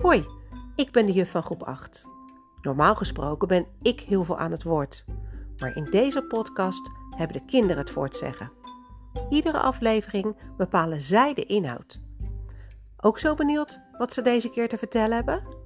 Hoi, ik ben de juf van groep 8. Normaal gesproken ben ik heel veel aan het woord. Maar in deze podcast hebben de kinderen het woord zeggen. Iedere aflevering bepalen zij de inhoud. Ook zo benieuwd wat ze deze keer te vertellen hebben?